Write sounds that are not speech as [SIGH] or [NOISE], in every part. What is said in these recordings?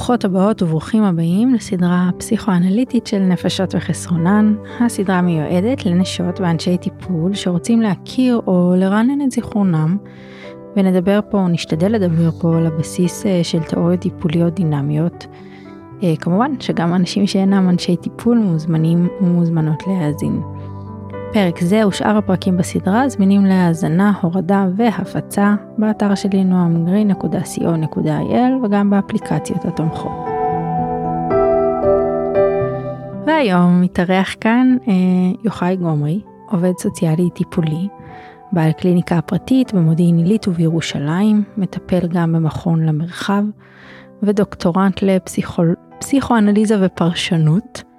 ברוכות הבאות וברוכים הבאים לסדרה פסיכואנליטית של נפשות וחסרונן. הסדרה מיועדת לנשות ואנשי טיפול שרוצים להכיר או לרענן את זיכרונם, ונדבר פה, נשתדל לדבר פה על הבסיס אה, של תיאוריות טיפוליות דינמיות. אה, כמובן שגם אנשים שאינם אנשי טיפול מוזמנים ומוזמנות להאזין. פרק זה ושאר הפרקים בסדרה זמינים להאזנה, הורדה והפצה באתר שלי noamgreen.co.il וגם באפליקציות התומכות. והיום מתארח כאן אה, יוחאי גומרי, עובד סוציאלי טיפולי, בעל קליניקה פרטית במודיעין עילית ובירושלים, מטפל גם במכון למרחב, ודוקטורנט לפסיכואנליזה ופרשנות.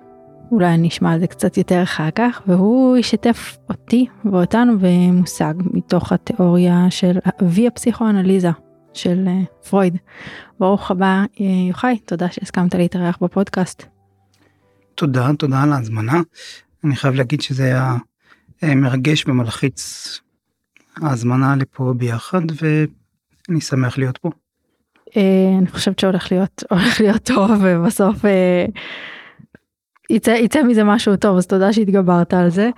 אולי אני אשמע על זה קצת יותר אחר כך, והוא ישתף אותי ואותנו במושג מתוך התיאוריה של אבי הפסיכואנליזה של uh, פרויד. ברוך הבא uh, יוחאי, תודה שהסכמת להתארח בפודקאסט. תודה, תודה על ההזמנה. אני חייב להגיד שזה היה uh, מרגש ומלחיץ ההזמנה לפה ביחד ואני שמח להיות פה. אני חושבת שהולך להיות, הולך להיות טוב ובסוף יצא, יצא מזה משהו טוב אז תודה שהתגברת על זה.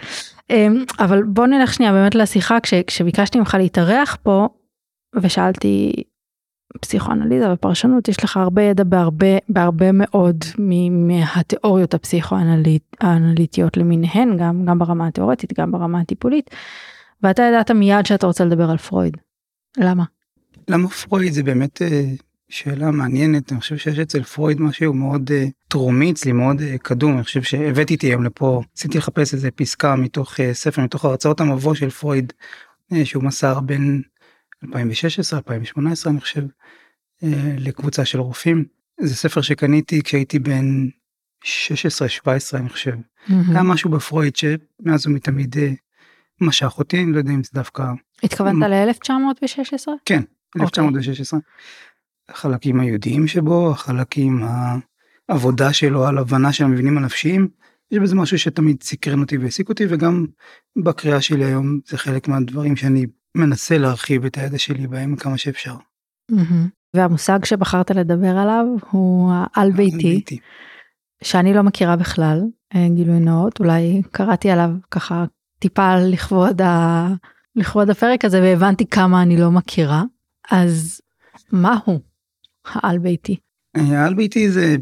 אמ, אבל בוא נלך שנייה באמת לשיחה כש, כשביקשתי ממך להתארח פה ושאלתי פסיכואנליזה ופרשנות יש לך הרבה ידע בהרבה בהרבה מאוד מהתיאוריות הפסיכואנליטיות למיניהן גם גם ברמה התיאורטית גם ברמה הטיפולית. ואתה ידעת מיד שאתה רוצה לדבר על פרויד. למה? למה פרויד זה באמת אה, שאלה מעניינת אני חושב שיש אצל פרויד משהו מאוד uh, טרומי אצלי מאוד uh, קדום. אני חושב שהבאתי איתי היום לפה רציתי לחפש איזה פסקה מתוך uh, ספר מתוך הרצאות המבוא של פרויד uh, שהוא מסר בין 2016 2018 אני חושב uh, לקבוצה של רופאים. זה ספר שקניתי כשהייתי בן 16 17 אני חושב. mm-hmm. היה משהו בפרויד שמאז ומתמיד uh, משך אותי אני לא יודע אם זה דווקא התכוונת ל-1916 כן 1916. החלקים היהודיים שבו, החלקים העבודה שלו על הבנה של המבנים הנפשיים, יש בזה משהו שתמיד סקרן אותי והעסיק אותי וגם בקריאה שלי היום זה חלק מהדברים שאני מנסה להרחיב את הידע שלי בהם כמה שאפשר. והמושג שבחרת לדבר עליו הוא העל ביתי, שאני לא מכירה בכלל, אה, גילוי נאות, אולי קראתי עליו ככה טיפה לכבוד, ה... לכבוד הפרק הזה והבנתי כמה אני לא מכירה, אז מה הוא? העל ביתי. העל ביתי זה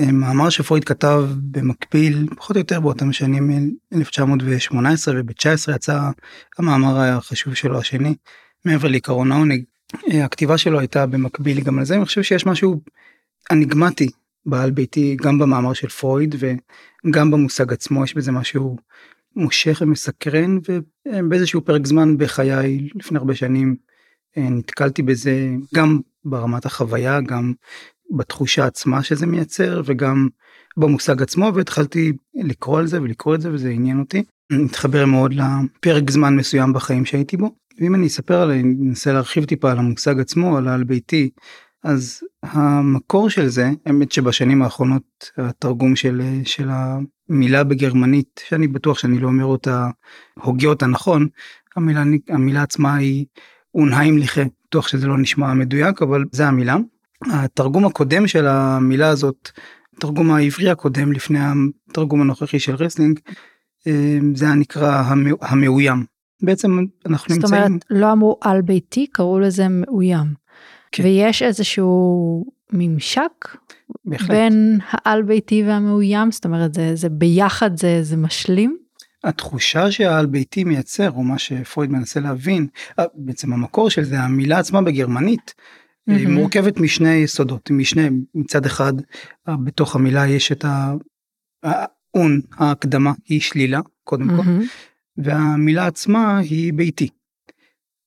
אה, מאמר שפרויד כתב במקביל פחות או יותר באותם שנים 1918 וב-19 יצא המאמר החשוב שלו השני מעבר לעיקרון העונג. אה, הכתיבה שלו הייתה במקביל גם לזה אני חושב שיש משהו אניגמטי בעל ביתי גם במאמר של פרויד וגם במושג עצמו יש בזה משהו מושך ומסקרן ובאיזשהו פרק זמן בחיי לפני הרבה שנים אה, נתקלתי בזה גם ברמת החוויה גם בתחושה עצמה שזה מייצר וגם במושג עצמו והתחלתי לקרוא על זה ולקרוא את זה וזה עניין אותי. מתחבר מאוד לפרק זמן מסוים בחיים שהייתי בו. ואם אני אספר עליי, אני אנסה להרחיב טיפה על המושג עצמו, על העל ביתי, אז המקור של זה, האמת שבשנים האחרונות התרגום של, של המילה בגרמנית, שאני בטוח שאני לא אומר אותה, הוגה אותה נכון, המילה, המילה עצמה היא אונהיימליכה, בטוח שזה לא נשמע מדויק אבל זה המילה. התרגום הקודם של המילה הזאת, התרגום העברי הקודם לפני התרגום הנוכחי של רסלינג, אה, זה היה נקרא המאוים. בעצם אנחנו זאת נמצאים... זאת אומרת לא אמרו על ביתי קראו לזה מאוים. כן. ויש איזשהו ממשק בהחלט. בין העל ביתי והמאוים זאת אומרת זה זה ביחד זה זה משלים. התחושה שהעל ביתי מייצר או מה שפרויד מנסה להבין אה, בעצם המקור של זה המילה עצמה בגרמנית mm-hmm. היא מורכבת משני יסודות משני מצד אחד אה, בתוך המילה יש את האון ההקדמה היא שלילה קודם mm-hmm. כל והמילה עצמה היא ביתי.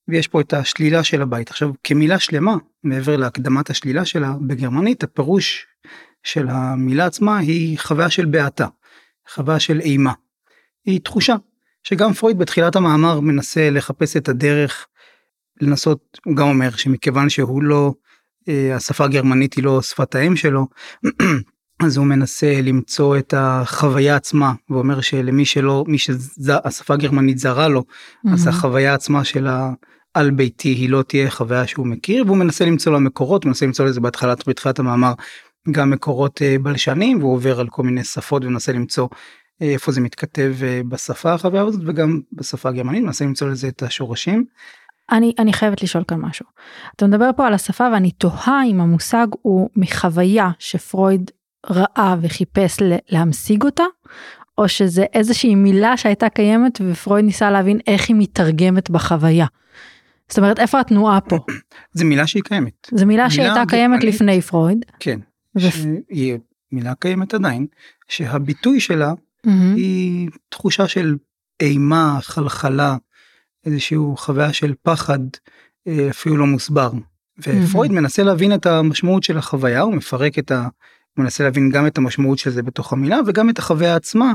ויש פה את השלילה של הבית עכשיו כמילה שלמה מעבר להקדמת השלילה שלה בגרמנית הפירוש של המילה עצמה היא חוויה של בעתה חוויה של אימה. היא תחושה שגם פרויד בתחילת המאמר מנסה לחפש את הדרך לנסות הוא גם אומר שמכיוון שהוא לא אה, השפה הגרמנית היא לא שפת האם שלו [CLEARS THROAT] אז הוא מנסה למצוא את החוויה עצמה ואומר שלמי שלא מי שהשפה הגרמנית זרה לו mm-hmm. אז החוויה עצמה של העל ביתי היא לא תהיה חוויה שהוא מכיר והוא מנסה למצוא לה מקורות מנסה למצוא לזה בהתחלת בתחילת המאמר גם מקורות אה, בלשנים והוא עובר על כל מיני שפות ומנסה למצוא איפה זה מתכתב אה, בשפה החוויה הזאת וגם בשפה הגרמנית מנסה למצוא לזה את השורשים. אני, אני חייבת לשאול כאן משהו. אתה מדבר פה על השפה ואני תוהה אם המושג הוא מחוויה שפרויד ראה וחיפש להמשיג אותה, או שזה איזושהי מילה שהייתה קיימת ופרויד ניסה להבין איך היא מתרגמת בחוויה. זאת אומרת איפה התנועה פה? [CLEARS THROAT] זה מילה שהיא קיימת. זו מילה שהייתה קיימת לפני פרויד. כן. ו... שהיא מילה קיימת עדיין, שהביטוי שלה mm-hmm. היא תחושה של אימה, חלחלה, איזושהי חוויה של פחד אה, אפילו לא מוסבר. ופרויד mm-hmm. מנסה להבין את המשמעות של החוויה, הוא מפרק את ה... הוא מנסה להבין גם את המשמעות של זה בתוך המילה וגם את החוויה עצמה,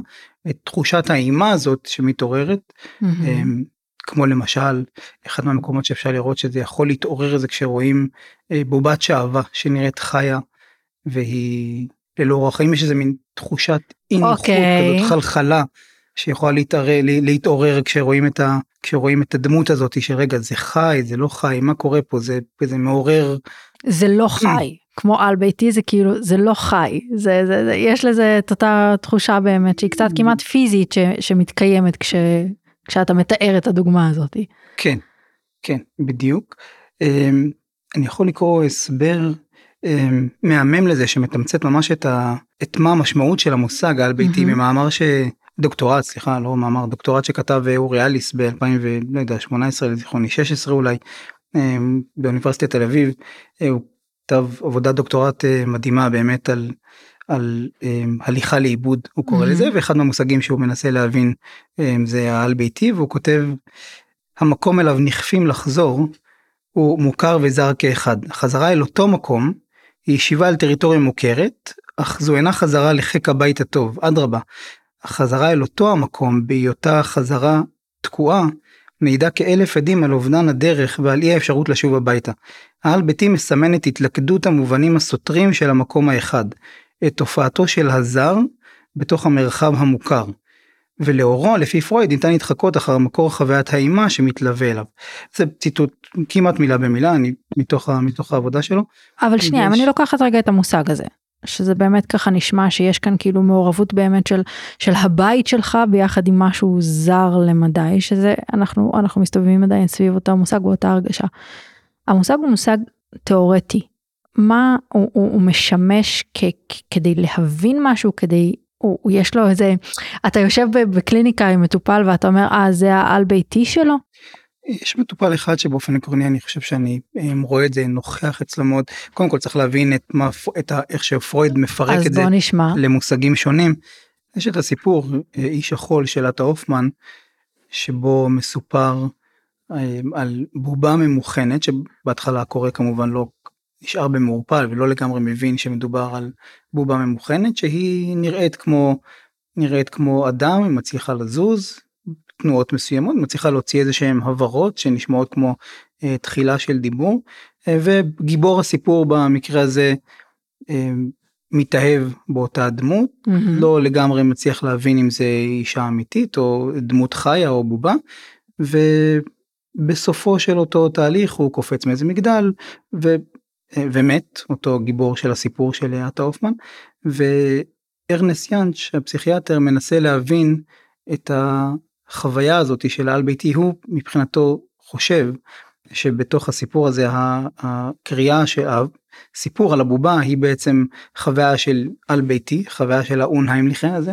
את תחושת האימה הזאת שמתעוררת. Mm-hmm. כמו למשל אחד מהמקומות שאפשר לראות שזה יכול להתעורר זה כשרואים אה, בובת שעווה שנראית חיה והיא ללא אורח חיים יש איזה מין תחושת אי נוחות okay. אוקיי. כזאת חלחלה שיכולה להתערר, להתעורר כשרואים את, ה, כשרואים את הדמות הזאת שרגע זה חי זה לא חי מה קורה פה זה, זה מעורר. זה לא חי כמו על ביתי זה כאילו זה לא חי זה, זה, זה יש לזה את אותה תחושה באמת שהיא קצת כמעט פיזית ש, שמתקיימת כש, כשאתה מתאר את הדוגמה הזאת. כן כן בדיוק. אמ, אני יכול לקרוא הסבר מהמם לזה שמתמצת ממש את, ה, את מה המשמעות של המושג העל ביתי mm-hmm. ממאמר ש... דוקטורט סליחה לא מאמר דוקטורט שכתב אורי אליס ב-2018 לא לזיכרוני 16 אולי אמ, באוניברסיטת תל אביב אה, הוא כתב עבודת דוקטורט אה, מדהימה באמת על, על אמ, הליכה לאיבוד הוא קורא mm-hmm. לזה ואחד מהמושגים שהוא מנסה להבין זה העל ביתי והוא כותב המקום אליו נכפים לחזור הוא מוכר וזר כאחד חזרה אל אותו מקום היא ישיבה על טריטוריה מוכרת, אך זו אינה חזרה לחיק הבית הטוב, אדרבה. החזרה אל אותו המקום בהיותה חזרה תקועה, מעידה כאלף עדים על אובדן הדרך ועל אי האפשרות לשוב הביתה. העל ביתי מסמן את התלכדות המובנים הסותרים של המקום האחד, את תופעתו של הזר בתוך המרחב המוכר. ולאורו לפי פרויד ניתן להתחקות אחר מקור חוויית האימה שמתלווה אליו. זה ציטוט כמעט מילה במילה אני מתוך, מתוך העבודה שלו. אבל שנייה אם אני לוקחת רגע את המושג הזה שזה באמת ככה נשמע שיש כאן כאילו מעורבות באמת של של הבית שלך ביחד עם משהו זר למדי שזה אנחנו אנחנו מסתובבים עדיין סביב אותו מושג באותה הרגשה. המושג הוא מושג תיאורטי. מה הוא, הוא, הוא משמש כ, כדי להבין משהו כדי הוא, יש לו איזה, אתה יושב בקליניקה עם מטופל ואתה אומר, אה, זה העל ביתי שלו? יש מטופל אחד שבאופן עקרוני אני חושב שאני רואה את זה נוכח אצלו מאוד קודם כל צריך להבין את מה את ה, איך שפרויד מפרק את זה נשמע. למושגים שונים. יש את הסיפור אה, איש החול של עטה הופמן שבו מסופר על בובה ממוכנת שבהתחלה קורה כמובן לא נשאר במעורפל ולא לגמרי מבין שמדובר על בובה ממוכנת שהיא נראית כמו נראית כמו אדם היא מצליחה לזוז תנועות מסוימות מצליחה להוציא איזה שהם הברות שנשמעות כמו uh, תחילה של דיבור uh, וגיבור הסיפור במקרה הזה uh, מתאהב באותה דמות mm-hmm. לא לגמרי מצליח להבין אם זה אישה אמיתית או דמות חיה או בובה. ובסופו של אותו תהליך הוא קופץ מאיזה מגדל ומת אותו גיבור של הסיפור של עטה הופמן וארנס יאנץ' הפסיכיאטר מנסה להבין את החוויה הזאת של העל ביתי. הוא מבחינתו חושב שבתוך הסיפור הזה הקריאה של הסיפור על הבובה היא בעצם חוויה של על ביתי חוויה של האונהיימליכן הזה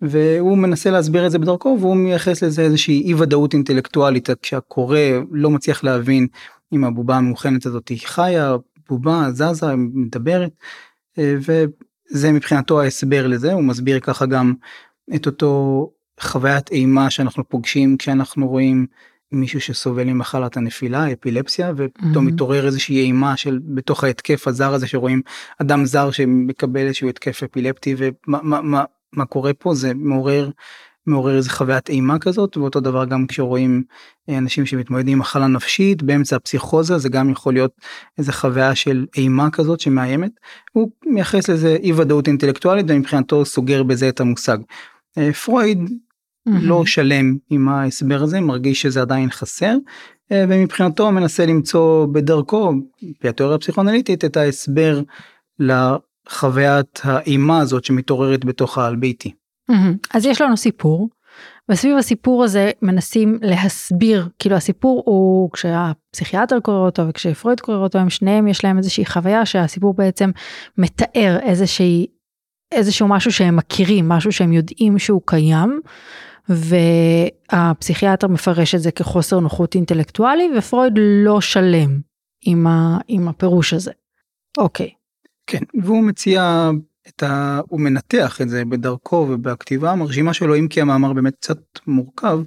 והוא מנסה להסביר את זה בדרכו והוא מייחס לזה איזושהי אי ודאות אינטלקטואלית כשהקורא לא מצליח להבין אם הבובה המאוחנת הזאת היא חיה בובה זזה מדברת אה, וזה מבחינתו ההסבר לזה הוא מסביר ככה גם את אותו חוויית אימה שאנחנו פוגשים כשאנחנו רואים מישהו שסובל ממחלת הנפילה אפילפסיה ופתאום mm-hmm. מתעורר איזושהי אימה של בתוך ההתקף הזר הזה שרואים אדם זר שמקבל איזשהו התקף אפילפטי ומה מה, מה, מה קורה פה זה מעורר מעורר איזה חוויית אימה כזאת ואותו דבר גם כשרואים אה, אנשים שמתמודדים עם מחלה נפשית באמצע הפסיכוזה זה גם יכול להיות איזה חוויה של אימה כזאת שמאיימת. הוא מייחס לזה אי ודאות אינטלקטואלית ומבחינתו סוגר בזה את המושג. אה, פרויד mm-hmm. לא שלם עם ההסבר הזה מרגיש שזה עדיין חסר אה, ומבחינתו מנסה למצוא בדרכו, לפי התיאוריה הפסיכואנליטית, את ההסבר חוויית האימה הזאת שמתעוררת בתוך העל ביתי. אז יש לנו סיפור וסביב הסיפור הזה מנסים להסביר כאילו הסיפור הוא כשהפסיכיאטר קורא אותו וכשפרויד קורא אותו הם שניהם יש להם איזושהי חוויה שהסיפור בעצם מתאר איזושהי איזשהו משהו שהם מכירים משהו שהם יודעים שהוא קיים. והפסיכיאטר מפרש את זה כחוסר נוחות אינטלקטואלי ופרויד לא שלם עם, ה, עם הפירוש הזה. אוקיי. כן והוא מציע ה... הוא מנתח את זה בדרכו ובכתיבה המרשימה שלו אם כי המאמר באמת קצת מורכב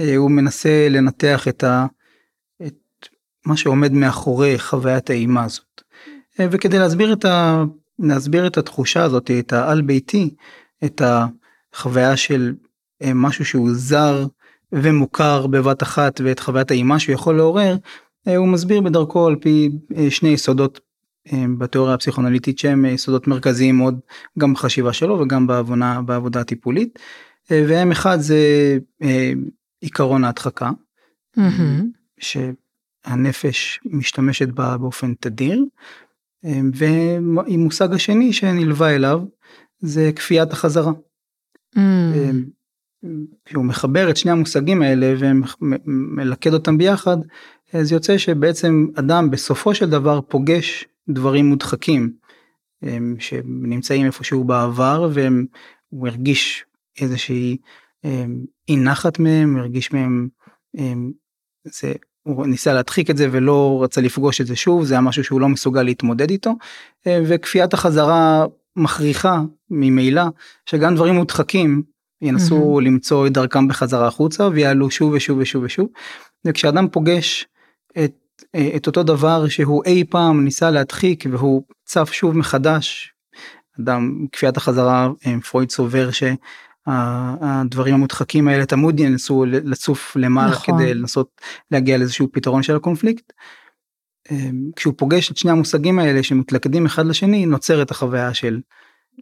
אה, הוא מנסה לנתח את, ה... את מה שעומד מאחורי חוויית האימה הזאת. אה, וכדי להסביר את, ה... להסביר את התחושה הזאת את העל ביתי את החוויה של אה, משהו שהוא זר ומוכר בבת אחת ואת חוויית האימה שהוא יכול לעורר הוא מסביר בדרכו על פי שני יסודות בתיאוריה הפסיכונליטית שהם יסודות מרכזיים מאוד גם בחשיבה שלו וגם בעבודה, בעבודה הטיפולית. והם אחד זה אה, עיקרון ההדחקה mm-hmm. שהנפש משתמשת בה באופן תדיר. ועם מושג השני שנלווה אליו זה כפיית החזרה. Mm. שהוא מחבר את שני המושגים האלה ומלכד אותם ביחד, זה יוצא שבעצם אדם בסופו של דבר פוגש דברים מודחקים שנמצאים איפשהו בעבר והוא הרגיש איזושהי אי נחת מהם, הוא הרגיש מהם, זה, הוא ניסה להדחיק את זה ולא רצה לפגוש את זה שוב, זה היה משהו שהוא לא מסוגל להתמודד איתו, וכפיית החזרה מכריחה ממילא שגם דברים מודחקים ינסו mm-hmm. למצוא את דרכם בחזרה החוצה ויעלו שוב ושוב ושוב ושוב, וכשאדם פוגש את את אותו דבר שהוא אי פעם ניסה להדחיק והוא צף שוב מחדש. אדם כפיית החזרה אה, פרויד סובר שהדברים המודחקים האלה תמיד ינסו לצוף למעלה נכון. כדי לנסות להגיע לאיזשהו פתרון של הקונפליקט. אה, כשהוא פוגש את שני המושגים האלה שמתלכדים אחד לשני נוצרת החוויה של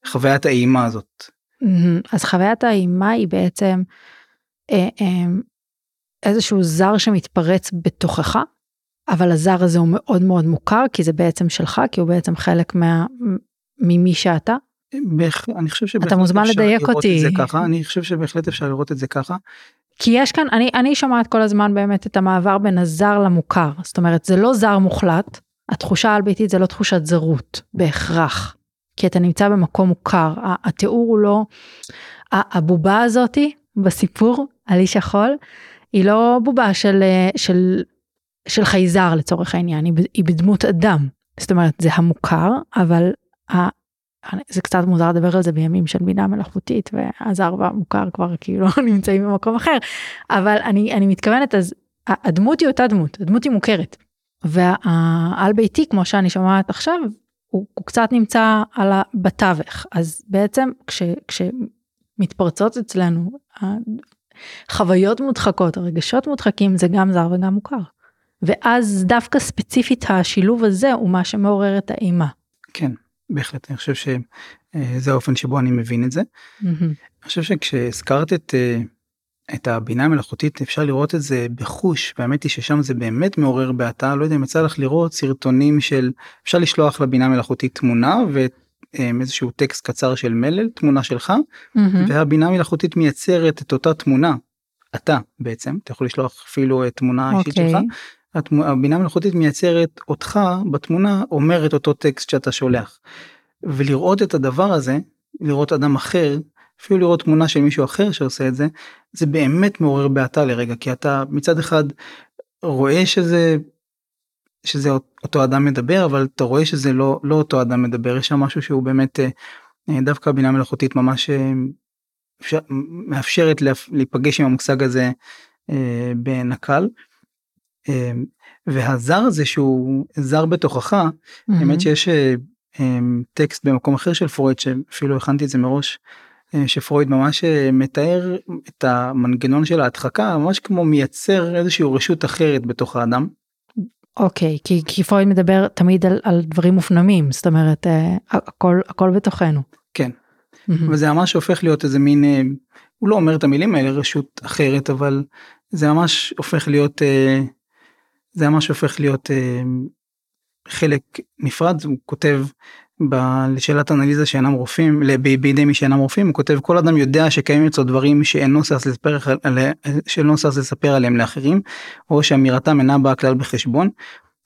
חוויית האימה הזאת. אז חוויית האימה היא בעצם אה, איזשהו זר שמתפרץ בתוכך אבל הזר הזה הוא מאוד מאוד מוכר כי זה בעצם שלך כי הוא בעצם חלק מה... ממי שאתה. בהח... אני חושב שבהחלט אתה מוזמן לדייק אותי. את זה ככה אני חושב שבהחלט אפשר לראות את זה ככה. כי יש כאן אני אני שומעת כל הזמן באמת את המעבר בין הזר למוכר זאת אומרת זה לא זר מוחלט התחושה על ביתית זה לא תחושת זרות בהכרח כי אתה נמצא במקום מוכר התיאור הוא לא הבובה הזאתי בסיפור על איש החול היא לא בובה של של של חייזר לצורך העניין, היא, היא בדמות אדם. זאת אומרת, זה המוכר, אבל ה, זה קצת מוזר לדבר על זה בימים של בינה מלאכותית, והזר והמוכר כבר כאילו [LAUGHS] נמצאים במקום אחר, אבל אני, אני מתכוונת, אז הדמות היא אותה דמות, הדמות היא מוכרת. והעל ביתי, כמו שאני שומעת עכשיו, הוא, הוא קצת נמצא על ה, בתווך, אז בעצם כש, כשמתפרצות אצלנו חוויות מודחקות, הרגשות מודחקים, זה גם זר וגם מוכר. ואז דווקא ספציפית השילוב הזה הוא מה שמעורר את האימה. כן, בהחלט, אני חושב שזה האופן שבו אני מבין את זה. Mm-hmm. אני חושב שכשהזכרת את, אה, את הבינה המלאכותית אפשר לראות את זה בחוש, והאמת היא ששם זה באמת מעורר בעתה, לא יודע אם יצא לך לראות סרטונים של, אפשר לשלוח לבינה המלאכותית תמונה ואיזשהו אה, טקסט קצר של מלל, תמונה שלך, mm-hmm. והבינה המלאכותית מייצרת את אותה תמונה. אתה בעצם, אתה יכול לשלוח אפילו תמונה אישית okay. שלך, אוקיי. הבינה המלאכותית מייצרת אותך בתמונה אומר את אותו טקסט שאתה שולח. ולראות את הדבר הזה, לראות אדם אחר, אפילו לראות תמונה של מישהו אחר שעושה את זה, זה באמת מעורר בעתה לרגע, כי אתה מצד אחד רואה שזה, שזה אותו אדם מדבר, אבל אתה רואה שזה לא, לא אותו אדם מדבר, יש שם משהו שהוא באמת, אה, דווקא הבינה המלאכותית ממש אה, אפשר, מאפשרת להיפגש עם המושג הזה אה, בנקל. אמ, והזר הזה שהוא זר בתוכך, mm-hmm. האמת שיש אה, אמ, טקסט במקום אחר של פרויד שאפילו הכנתי את זה מראש, אה, שפרויד ממש אה, מתאר את המנגנון של ההדחקה ממש כמו מייצר איזושהי רשות אחרת בתוך האדם. אוקיי, okay, כי, כי פרויד מדבר תמיד על, על דברים מופנמים, זאת אומרת הכל, הכל בתוכנו. כן, mm-hmm. וזה ממש הופך להיות איזה מין, הוא לא אומר את המילים האלה רשות אחרת, אבל זה ממש הופך להיות זה ממש הופך להיות אה, חלק נפרד הוא כותב לשאלת אנליזה שאינם רופאים בידי מי שאינם רופאים הוא כותב כל אדם יודע שקיימים אצלו דברים שאינו שש לספר, שאינו לספר עליהם לאחרים או שאמירתם אינה באה כלל בחשבון.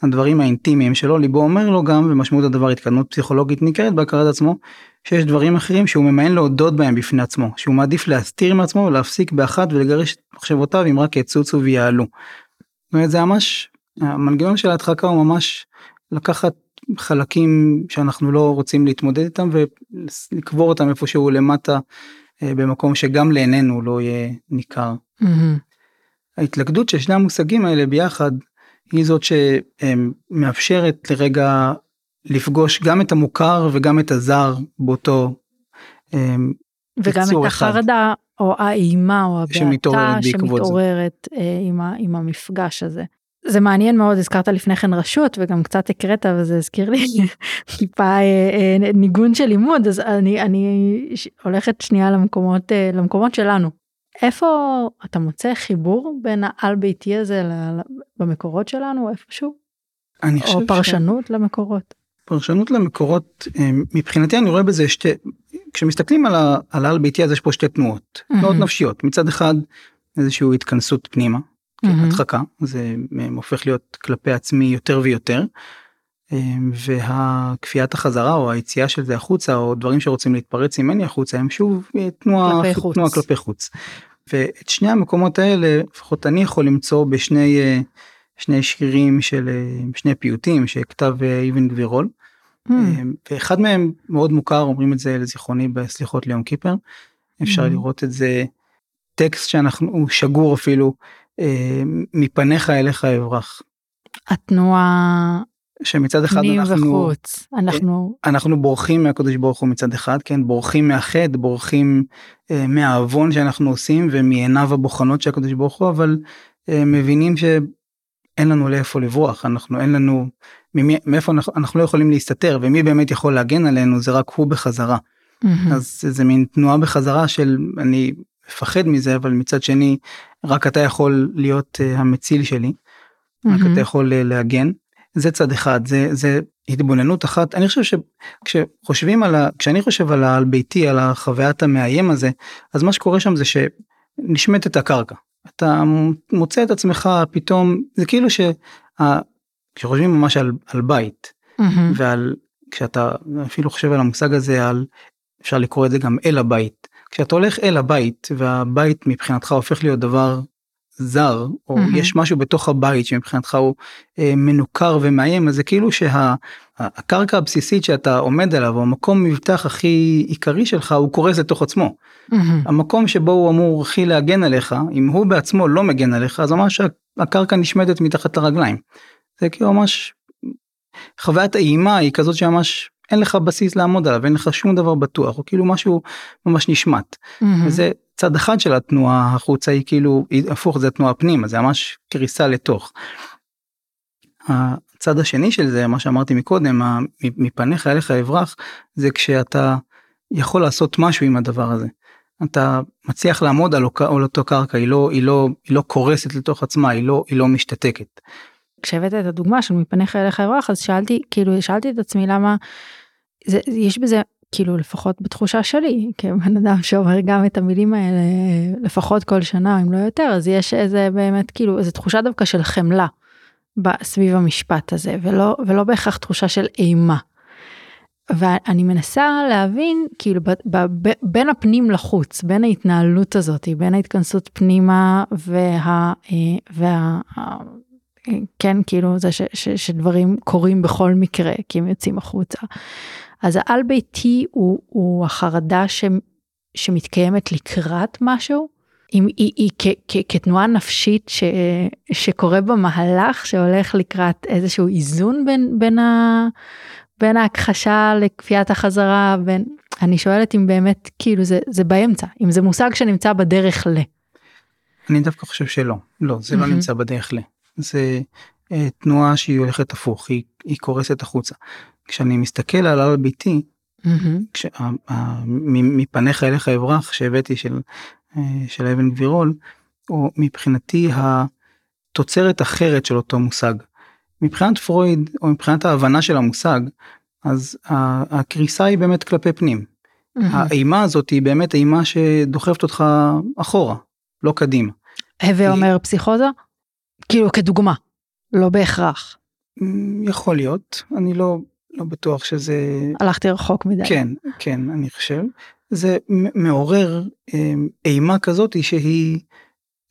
הדברים האינטימיים שלו ליבו אומר לו גם ומשמעות הדבר התקדמות פסיכולוגית ניכרת בהכרת עצמו שיש דברים אחרים שהוא ממאן להודות בהם בפני עצמו שהוא מעדיף להסתיר מעצמו ולהפסיק באחת ולגרש את מחשבותיו אם רק יצוצו ויעלו. זאת אומרת, זה ממש המנגנון של ההדחקה הוא ממש לקחת חלקים שאנחנו לא רוצים להתמודד איתם ולקבור אותם איפשהו למטה אה, במקום שגם לעינינו לא יהיה ניכר. Mm-hmm. ההתלכדות של שני המושגים האלה ביחד היא זאת שמאפשרת לרגע לפגוש גם את המוכר וגם את הזר באותו אה, וגם את החרדה או האימה או הבעתה שמתעוררת אה, עם, עם המפגש הזה. זה מעניין מאוד הזכרת לפני כן רשות וגם קצת הקראת וזה הזכיר לי [LAUGHS] טיפה אה, אה, ניגון של לימוד אז אני אני הולכת שנייה למקומות אה, למקומות שלנו. איפה אתה מוצא חיבור בין העל ביתי הזה במקורות שלנו איפשהו? אני חושב או פרשנות ש... למקורות. פרשנות למקורות מבחינתי אני רואה בזה שתי כשמסתכלים על העל ביתי אז יש פה שתי תנועות תנועות נפשיות מצד אחד איזושהי התכנסות פנימה mm-hmm. הדחקה זה הופך להיות כלפי עצמי יותר ויותר. אמ, והכפיית החזרה או היציאה של זה החוצה או דברים שרוצים להתפרץ ממני החוצה הם שוב אה, תנועה כלפי חוץ. תנועה כלפי חוץ. ואת שני המקומות האלה לפחות אני יכול למצוא בשני אה, שני שירים של אה, שני פיוטים שכתב איבן גבירול. Mm. ואחד מהם מאוד מוכר אומרים את זה לזיכרוני בסליחות ליום קיפר. אפשר mm. לראות את זה טקסט שאנחנו שגור אפילו מפניך אליך אברח. התנועה שמצד אחד אנחנו וחוץ. אנחנו אנחנו בורחים מהקדוש ברוך הוא מצד אחד כן בורחים מהחטא בורחים אה, מהעוון שאנחנו עושים ומעיניו הבוחנות של הקדוש ברוך הוא אבל אה, מבינים שאין לנו לאיפה לברוח אנחנו אין לנו ממי, מאיפה אנחנו, אנחנו לא יכולים להסתתר ומי באמת יכול להגן עלינו זה רק הוא בחזרה. Mm-hmm. אז זה מין תנועה בחזרה של אני מפחד מזה אבל מצד שני רק אתה יכול להיות uh, המציל שלי. Mm-hmm. רק אתה יכול uh, להגן. זה צד אחד זה זה התבוננות אחת אני חושב שכשחושבים על ה... כשאני חושב על, על ביתי על החוויית המאיים הזה אז מה שקורה שם זה שנשמטת הקרקע אתה מוצא את עצמך פתאום זה כאילו שחושבים ממש על, על בית mm-hmm. ועל כשאתה אפילו חושב על המושג הזה על אפשר לקרוא את זה גם אל הבית כשאתה הולך אל הבית והבית מבחינתך הופך להיות דבר זר או mm-hmm. יש משהו בתוך הבית שמבחינתך הוא אה, מנוכר ומאיים אז זה כאילו שהקרקע שה, הבסיסית שאתה עומד עליו המקום מבטח הכי עיקרי שלך הוא קורס לתוך עצמו. Mm-hmm. המקום שבו הוא אמור הכי להגן עליך אם הוא בעצמו לא מגן עליך אז ממש הקרקע נשמדת מתחת לרגליים. זה כאילו ממש חוויית האימה היא כזאת שממש אין לך בסיס לעמוד עליו אין לך שום דבר בטוח או כאילו משהו ממש נשמט. Mm-hmm. וזה צד אחד של התנועה החוצה היא כאילו היא הפוך זה תנועה פנימה זה ממש קריסה לתוך. הצד השני של זה מה שאמרתי מקודם מפניך אליך אברח זה כשאתה יכול לעשות משהו עם הדבר הזה. אתה מצליח לעמוד על, על אותו קרקע היא לא היא לא היא לא קורסת לתוך עצמה היא לא היא לא משתתקת. כשהבאת את הדוגמה של מפניך אליך אברח אז שאלתי כאילו שאלתי את עצמי למה זה, יש בזה כאילו לפחות בתחושה שלי כבן אדם שאומר גם את המילים האלה לפחות כל שנה אם לא יותר אז יש איזה באמת כאילו איזה תחושה דווקא של חמלה סביב המשפט הזה ולא ולא בהכרח תחושה של אימה. ואני מנסה להבין כאילו ב, ב, ב, בין הפנים לחוץ בין ההתנהלות הזאת בין ההתכנסות פנימה וה, אה, וה כן כאילו זה ש, ש, שדברים קורים בכל מקרה כי הם יוצאים החוצה. אז העל ביתי הוא, הוא החרדה ש, שמתקיימת לקראת משהו, אם היא, היא כ, כ, כתנועה נפשית ש, שקורה במהלך שהולך לקראת איזשהו איזון בין, בין, ה, בין ההכחשה לכפיית החזרה, בין, אני שואלת אם באמת כאילו זה, זה באמצע, אם זה מושג שנמצא בדרך ל. אני דווקא חושב שלא, לא, זה mm-hmm. לא נמצא בדרך ל. זה uh, תנועה שהיא הולכת הפוך, היא, היא קורסת החוצה. כשאני מסתכל על הר ביתי, mm-hmm. מפניך אליך אברח שהבאתי של, אה, של אבן גבירול, הוא מבחינתי התוצרת אחרת של אותו מושג. מבחינת פרויד או מבחינת ההבנה של המושג, אז הקריסה היא באמת כלפי פנים. מהמם. האימה הזאת היא באמת אימה שדוחפת אותך אחורה, לא קדימה. הווה אומר פסיכוזה? כאילו כדוגמה, לא בהכרח. יכול להיות, אני לא, לא בטוח שזה... הלכתי רחוק מדי. כן, כן, אני חושב. זה מעורר אה, אימה כזאת שהיא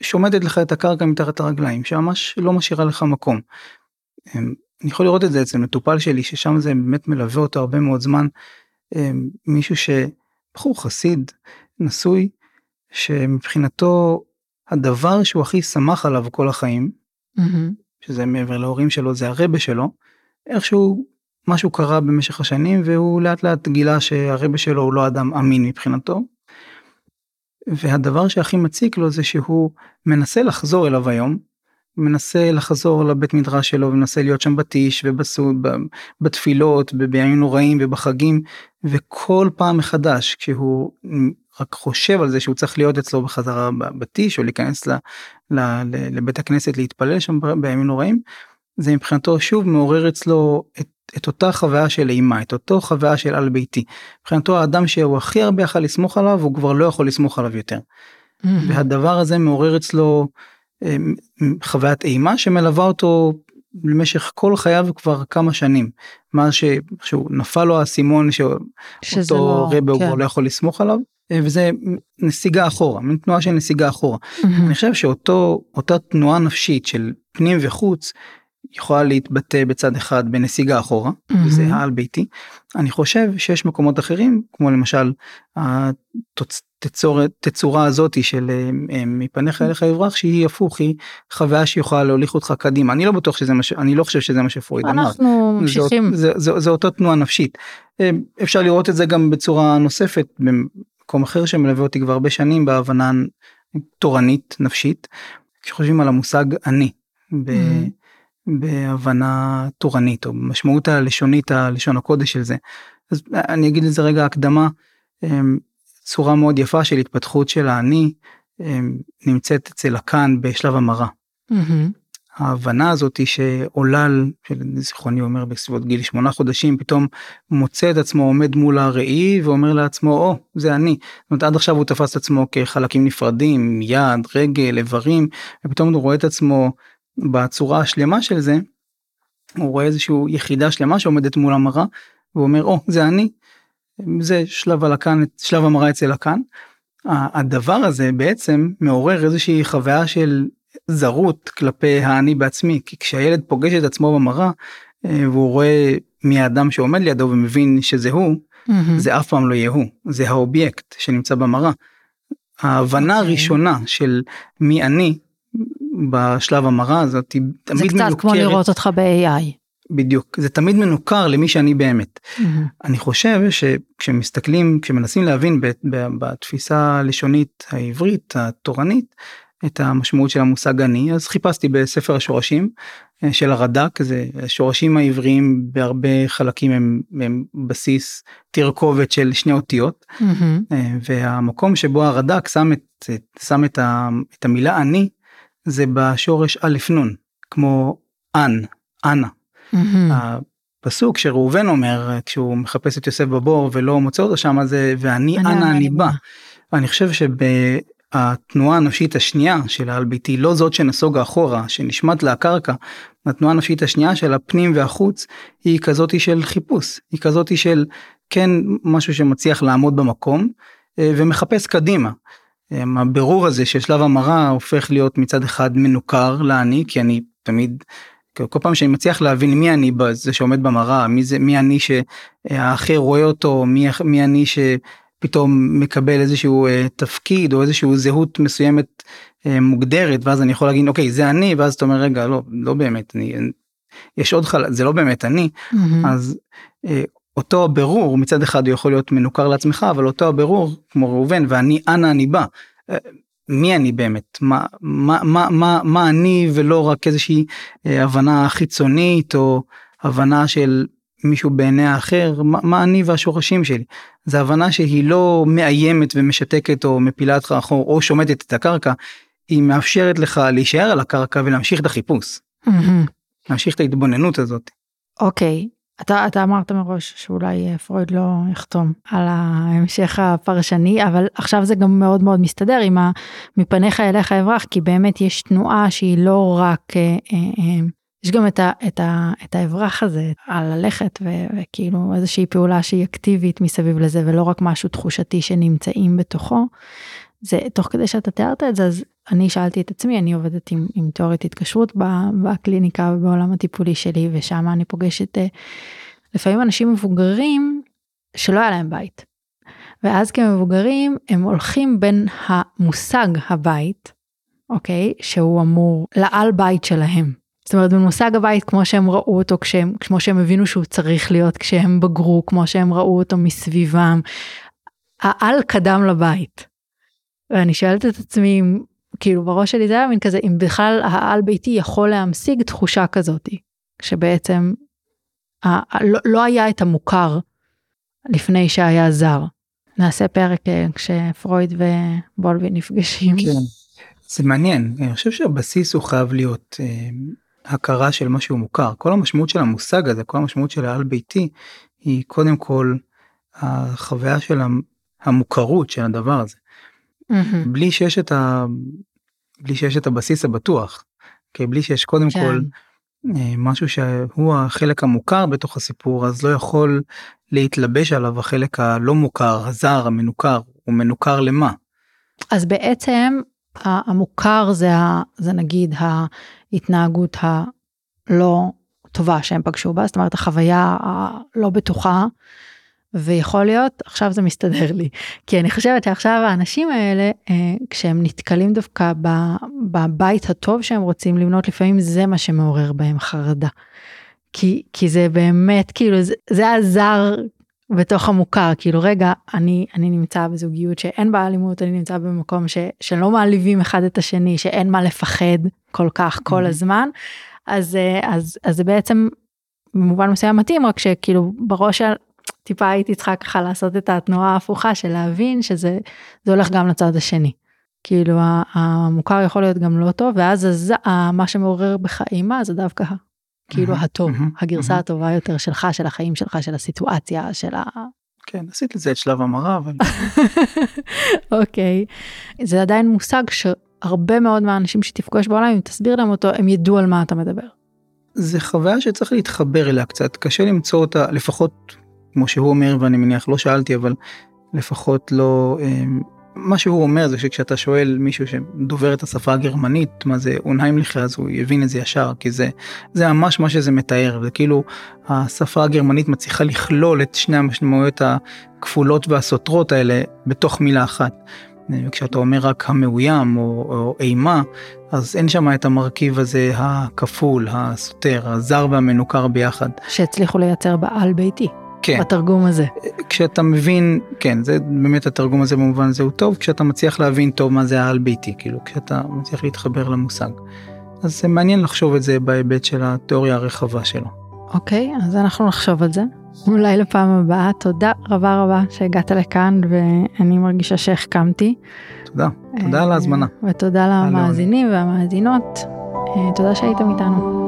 שומטת לך את הקרקע מתחת הרגליים, שממש לא משאירה לך מקום. אה, אני יכול לראות את זה אצל מטופל שלי, ששם זה באמת מלווה אותו הרבה מאוד זמן. אה, מישהו שבחור חסיד, נשוי, שמבחינתו הדבר שהוא הכי שמח עליו כל החיים, מהמם. שזה מעבר להורים שלו, זה הרבה שלו, איכשהו משהו קרה במשך השנים והוא לאט לאט גילה שהרבה שלו הוא לא אדם אמין מבחינתו. והדבר שהכי מציק לו זה שהוא מנסה לחזור אליו היום, מנסה לחזור לבית מדרש שלו ומנסה להיות שם בטיש ובסעוד, ב- בתפילות, ב- בימים נוראים ובחגים, וכל פעם מחדש כשהוא רק חושב על זה שהוא צריך להיות אצלו בחזרה בטיש או להיכנס ל, ל, ל, לבית הכנסת להתפלל שם בימים נוראים, זה מבחינתו שוב מעורר אצלו את, את אותה חוויה של אימה, את אותו חוויה של על ביתי. מבחינתו האדם שהוא הכי הרבה יכל לסמוך עליו, הוא כבר לא יכול לסמוך עליו יותר. מהמם. והדבר הזה מעורר אצלו אה, חוויית אימה שמלווה אותו למשך כל חייו כבר כמה שנים. מאז שהוא נפל לו האסימון שאותו לא... רבה הוא כן. כבר לא יכול לסמוך עליו. אה, וזה נסיגה אחורה, מין תנועה של נסיגה אחורה. מהמם. אני חושב שאותו אותה תנועה נפשית של פנים וחוץ יכולה להתבטא בצד אחד בנסיגה אחורה מהמם. וזה העל ביתי. אני חושב שיש מקומות אחרים כמו למשל התצורת תצורה הזאתי של אה, אה, מפניך אליך יברח שהיא הפוך היא חוויה שיכולה להוליך אותך קדימה אני לא בטוח שזה מה ש... אני לא חושב שזה מה שפרויד אמר. אנחנו ממשיכים. זה, זה, זה, זה אותה תנועה נפשית. אה, אפשר לראות את זה גם בצורה נוספת במקום אחר שמלווה אותי כבר הרבה שנים בהבנה תורנית נפשית. כשחושבים על המושג אני ב, Mhm. בהבנה תורנית או משמעות הלשונית הלשון הקודש של זה. אז אני אגיד לזה רגע הקדמה. אה, צורה מאוד יפה של התפתחות של האני אה, נמצאת אצל הקאן בשלב המרה. ההבנה הזאת היא שעולל, זיכרוני אומר בסביבות גיל שמונה חודשים, פתאום מוצא את עצמו עומד מול הראי ואומר לעצמו, או, זה אני. זאת אומרת, עד עכשיו הוא תפס את עצמו כחלקים נפרדים, יד, רגל, איברים, ופתאום הוא רואה את עצמו בצורה השלמה של זה, הוא רואה איזושהי יחידה שלמה שעומדת מול המראה, והוא אומר, או, זה אני. זה שלב הלקן, שלב המראה אצל לקן. הדבר הזה בעצם מעורר איזושהי חוויה של זרות כלפי האני בעצמי כי כשהילד פוגש את עצמו במראה אה, והוא רואה מי האדם שעומד לידו ומבין שזה הוא מהמם. זה אף פעם לא יהיה הוא זה האובייקט שנמצא במראה. ההבנה אוקיי. הראשונה של מי אני בשלב המראה הזאת היא זה תמיד קצת כמו מנוכרת לראות אותך ב-AI. בדיוק זה תמיד מנוכר למי שאני באמת. מהמם. אני חושב שכשמסתכלים כשמנסים להבין ב- ב- בתפיסה הלשונית העברית התורנית את המשמעות של המושג אני אז חיפשתי בספר השורשים אה, של הרד"ק זה השורשים העבריים בהרבה חלקים הם, הם בסיס תרכובת של שני אותיות מהמם. אה, והמקום שבו הרד"ק שם את, את- שם את, ה, את המילה אני זה בשורש א' נ' כמו אנ. מהמם. הפסוק שראובן אומר כשהוא מחפש את יוסף בבור ולא מוצא אותו שם זה ואני אני אנה אני בא. אני חושב שבתנועה הנפשית השנייה של האלביתי לא זאת שנסוגה אחורה שנשמט לה הקרקע. התנועה הנפשית השנייה של הפנים והחוץ היא כזאתי של חיפוש היא כזאתי של כן משהו שמצליח לעמוד במקום אה, ומחפש קדימה. אה, הבירור הזה של שלב המרה הופך להיות מצד אחד מנוכר לאני כי אני תמיד כל פעם שאני מצליח להבין מי אני זה שעומד במראה מי זה מי אני שהאחר רואה אותו מי, מי אני שפתאום מקבל איזשהו אה, תפקיד או איזשהו זהות מסוימת אה, מוגדרת ואז אני יכול להגיד אוקיי זה אני ואז אתה אומר רגע לא לא באמת אני יש עוד חלק זה לא באמת אני מהמם. אז אה, אותו הבירור מצד אחד הוא יכול להיות מנוכר לעצמך אבל אותו הבירור כמו ראובן ואני אנה אני בא. אה, מי אני באמת מה מה מה מה מה אני ולא רק איזושהי אה, הבנה חיצונית או הבנה של מישהו בעיני האחר מה, מה אני והשורשים שלי זה הבנה שהיא לא מאיימת ומשתקת או מפילה אותך אחור או שומטת את הקרקע היא מאפשרת לך להישאר על הקרקע ולהמשיך את החיפוש מהמם. להמשיך את ההתבוננות הזאת. אוקיי, אתה, אתה אמרת מראש שאולי אה, פרויד לא יחתום על ההמשך הפרשני, אבל עכשיו זה גם מאוד מאוד מסתדר עם ה... מפניך אליך אברח, כי באמת יש תנועה שהיא לא רק, אה, אה, יש גם את, ה, את, ה, את האברח הזה על ללכת ו, וכאילו איזושהי פעולה שהיא אקטיבית מסביב לזה ולא רק משהו תחושתי שנמצאים בתוכו. זה תוך כדי שאתה תיארת את זה אז אני שאלתי את עצמי אני עובדת עם, עם תיאורית התקשרות בקליניקה ובעולם הטיפולי שלי ושם אני פוגשת אה, לפעמים אנשים מבוגרים שלא היה להם בית. ואז כמבוגרים הם הולכים בין המושג הבית אוקיי שהוא אמור לעל בית שלהם. זאת אומרת במושג הבית כמו שהם ראו אותו כשהם כמו שהם הבינו שהוא צריך להיות כשהם בגרו כמו שהם ראו אותו מסביבם. העל קדם לבית. ואני שואלת את עצמי כאילו בראש שלי זה היה מין כזה אם בכלל העל ביתי יכול להמשיג תחושה כזאתי שבעצם ה, לא, לא היה את המוכר לפני שהיה זר. נעשה פרק אה, כשפרויד ובולבי נפגשים. כן. זה מעניין אני חושב שהבסיס הוא חייב להיות אה, הכרה של משהו מוכר כל המשמעות של המושג הזה כל המשמעות של העל ביתי היא קודם כל החוויה של המוכרות של הדבר הזה. Mm-hmm. בלי שיש את ה... בלי שיש את הבסיס הבטוח. כי בלי שיש קודם כן. כל אה, משהו שהוא החלק המוכר בתוך הסיפור אז לא יכול להתלבש עליו החלק הלא מוכר הזר המנוכר הוא מנוכר למה. אז בעצם המוכר זה, זה נגיד ההתנהגות הלא טובה שהם פגשו בה זאת אומרת החוויה הלא בטוחה ויכול להיות עכשיו זה מסתדר לי כי אני חושבת שעכשיו האנשים האלה אה, כשהם נתקלים דווקא בבית הטוב שהם רוצים לבנות לפעמים זה מה שמעורר בהם חרדה. כי כי זה באמת כאילו זה, זה הזר בתוך המוכר כאילו רגע אני אני נמצא בזוגיות שאין בה אלימות אני נמצא במקום ש, שלא מעליבים אחד את השני שאין מה לפחד כל כך כל mm-hmm. הזמן אז אה, אז אז זה בעצם במובן מסוים מתאים רק שכאילו בראש טיפה הייתי צריכה ככה לעשות את התנועה ההפוכה של להבין שזה זה הולך גם לצד השני. כאילו המוכר יכול להיות גם לא טוב ואז הז, מה שמעורר בך אימה זה דווקא כאילו הטוב הגרסה הטובה יותר שלך של החיים שלך של הסיטואציה של ה... כן עשית לזה את שלב המרה אבל... [LAUGHS] אוקיי זה עדיין מושג שהרבה מאוד מהאנשים שתפגוש בעולם אם תסביר להם אותו הם ידעו על מה אתה מדבר. זה חוויה שצריך להתחבר אליה קצת קשה למצוא אותה לפחות כמו שהוא אומר ואני מניח לא שאלתי אבל לפחות לא אמ, מה שהוא אומר זה שכשאתה שואל מישהו שדובר את השפה הגרמנית מה זה אונהיימליכה אז הוא יבין את זה ישר כי זה זה ממש מה שזה מתאר זה כאילו השפה הגרמנית מצליחה לכלול את שני המשמעויות הכפולות והסותרות האלה בתוך מילה אחת. כשאתה אומר רק המאוים או, או אימה אז אין שם את המרכיב הזה הכפול הסותר הזר והמנוכר ביחד. שהצליחו לייצר בעל ביתי. כן. בתרגום הזה. כשאתה מבין, כן, זה באמת התרגום הזה במובן הזה הוא טוב, כשאתה מצליח להבין טוב מה זה העל ביתי, כאילו, כשאתה מצליח להתחבר למושג. אז זה מעניין לחשוב את זה בהיבט של התיאוריה הרחבה שלו. אוקיי, אז אנחנו נחשוב על זה. אולי לפעם הבאה. תודה רבה רבה שהגעת לכאן ואני מרגישה שהחכמתי. תודה, תודה על ההזמנה. ותודה למאזינים והמאזינות. אה, תודה שהייתם איתנו.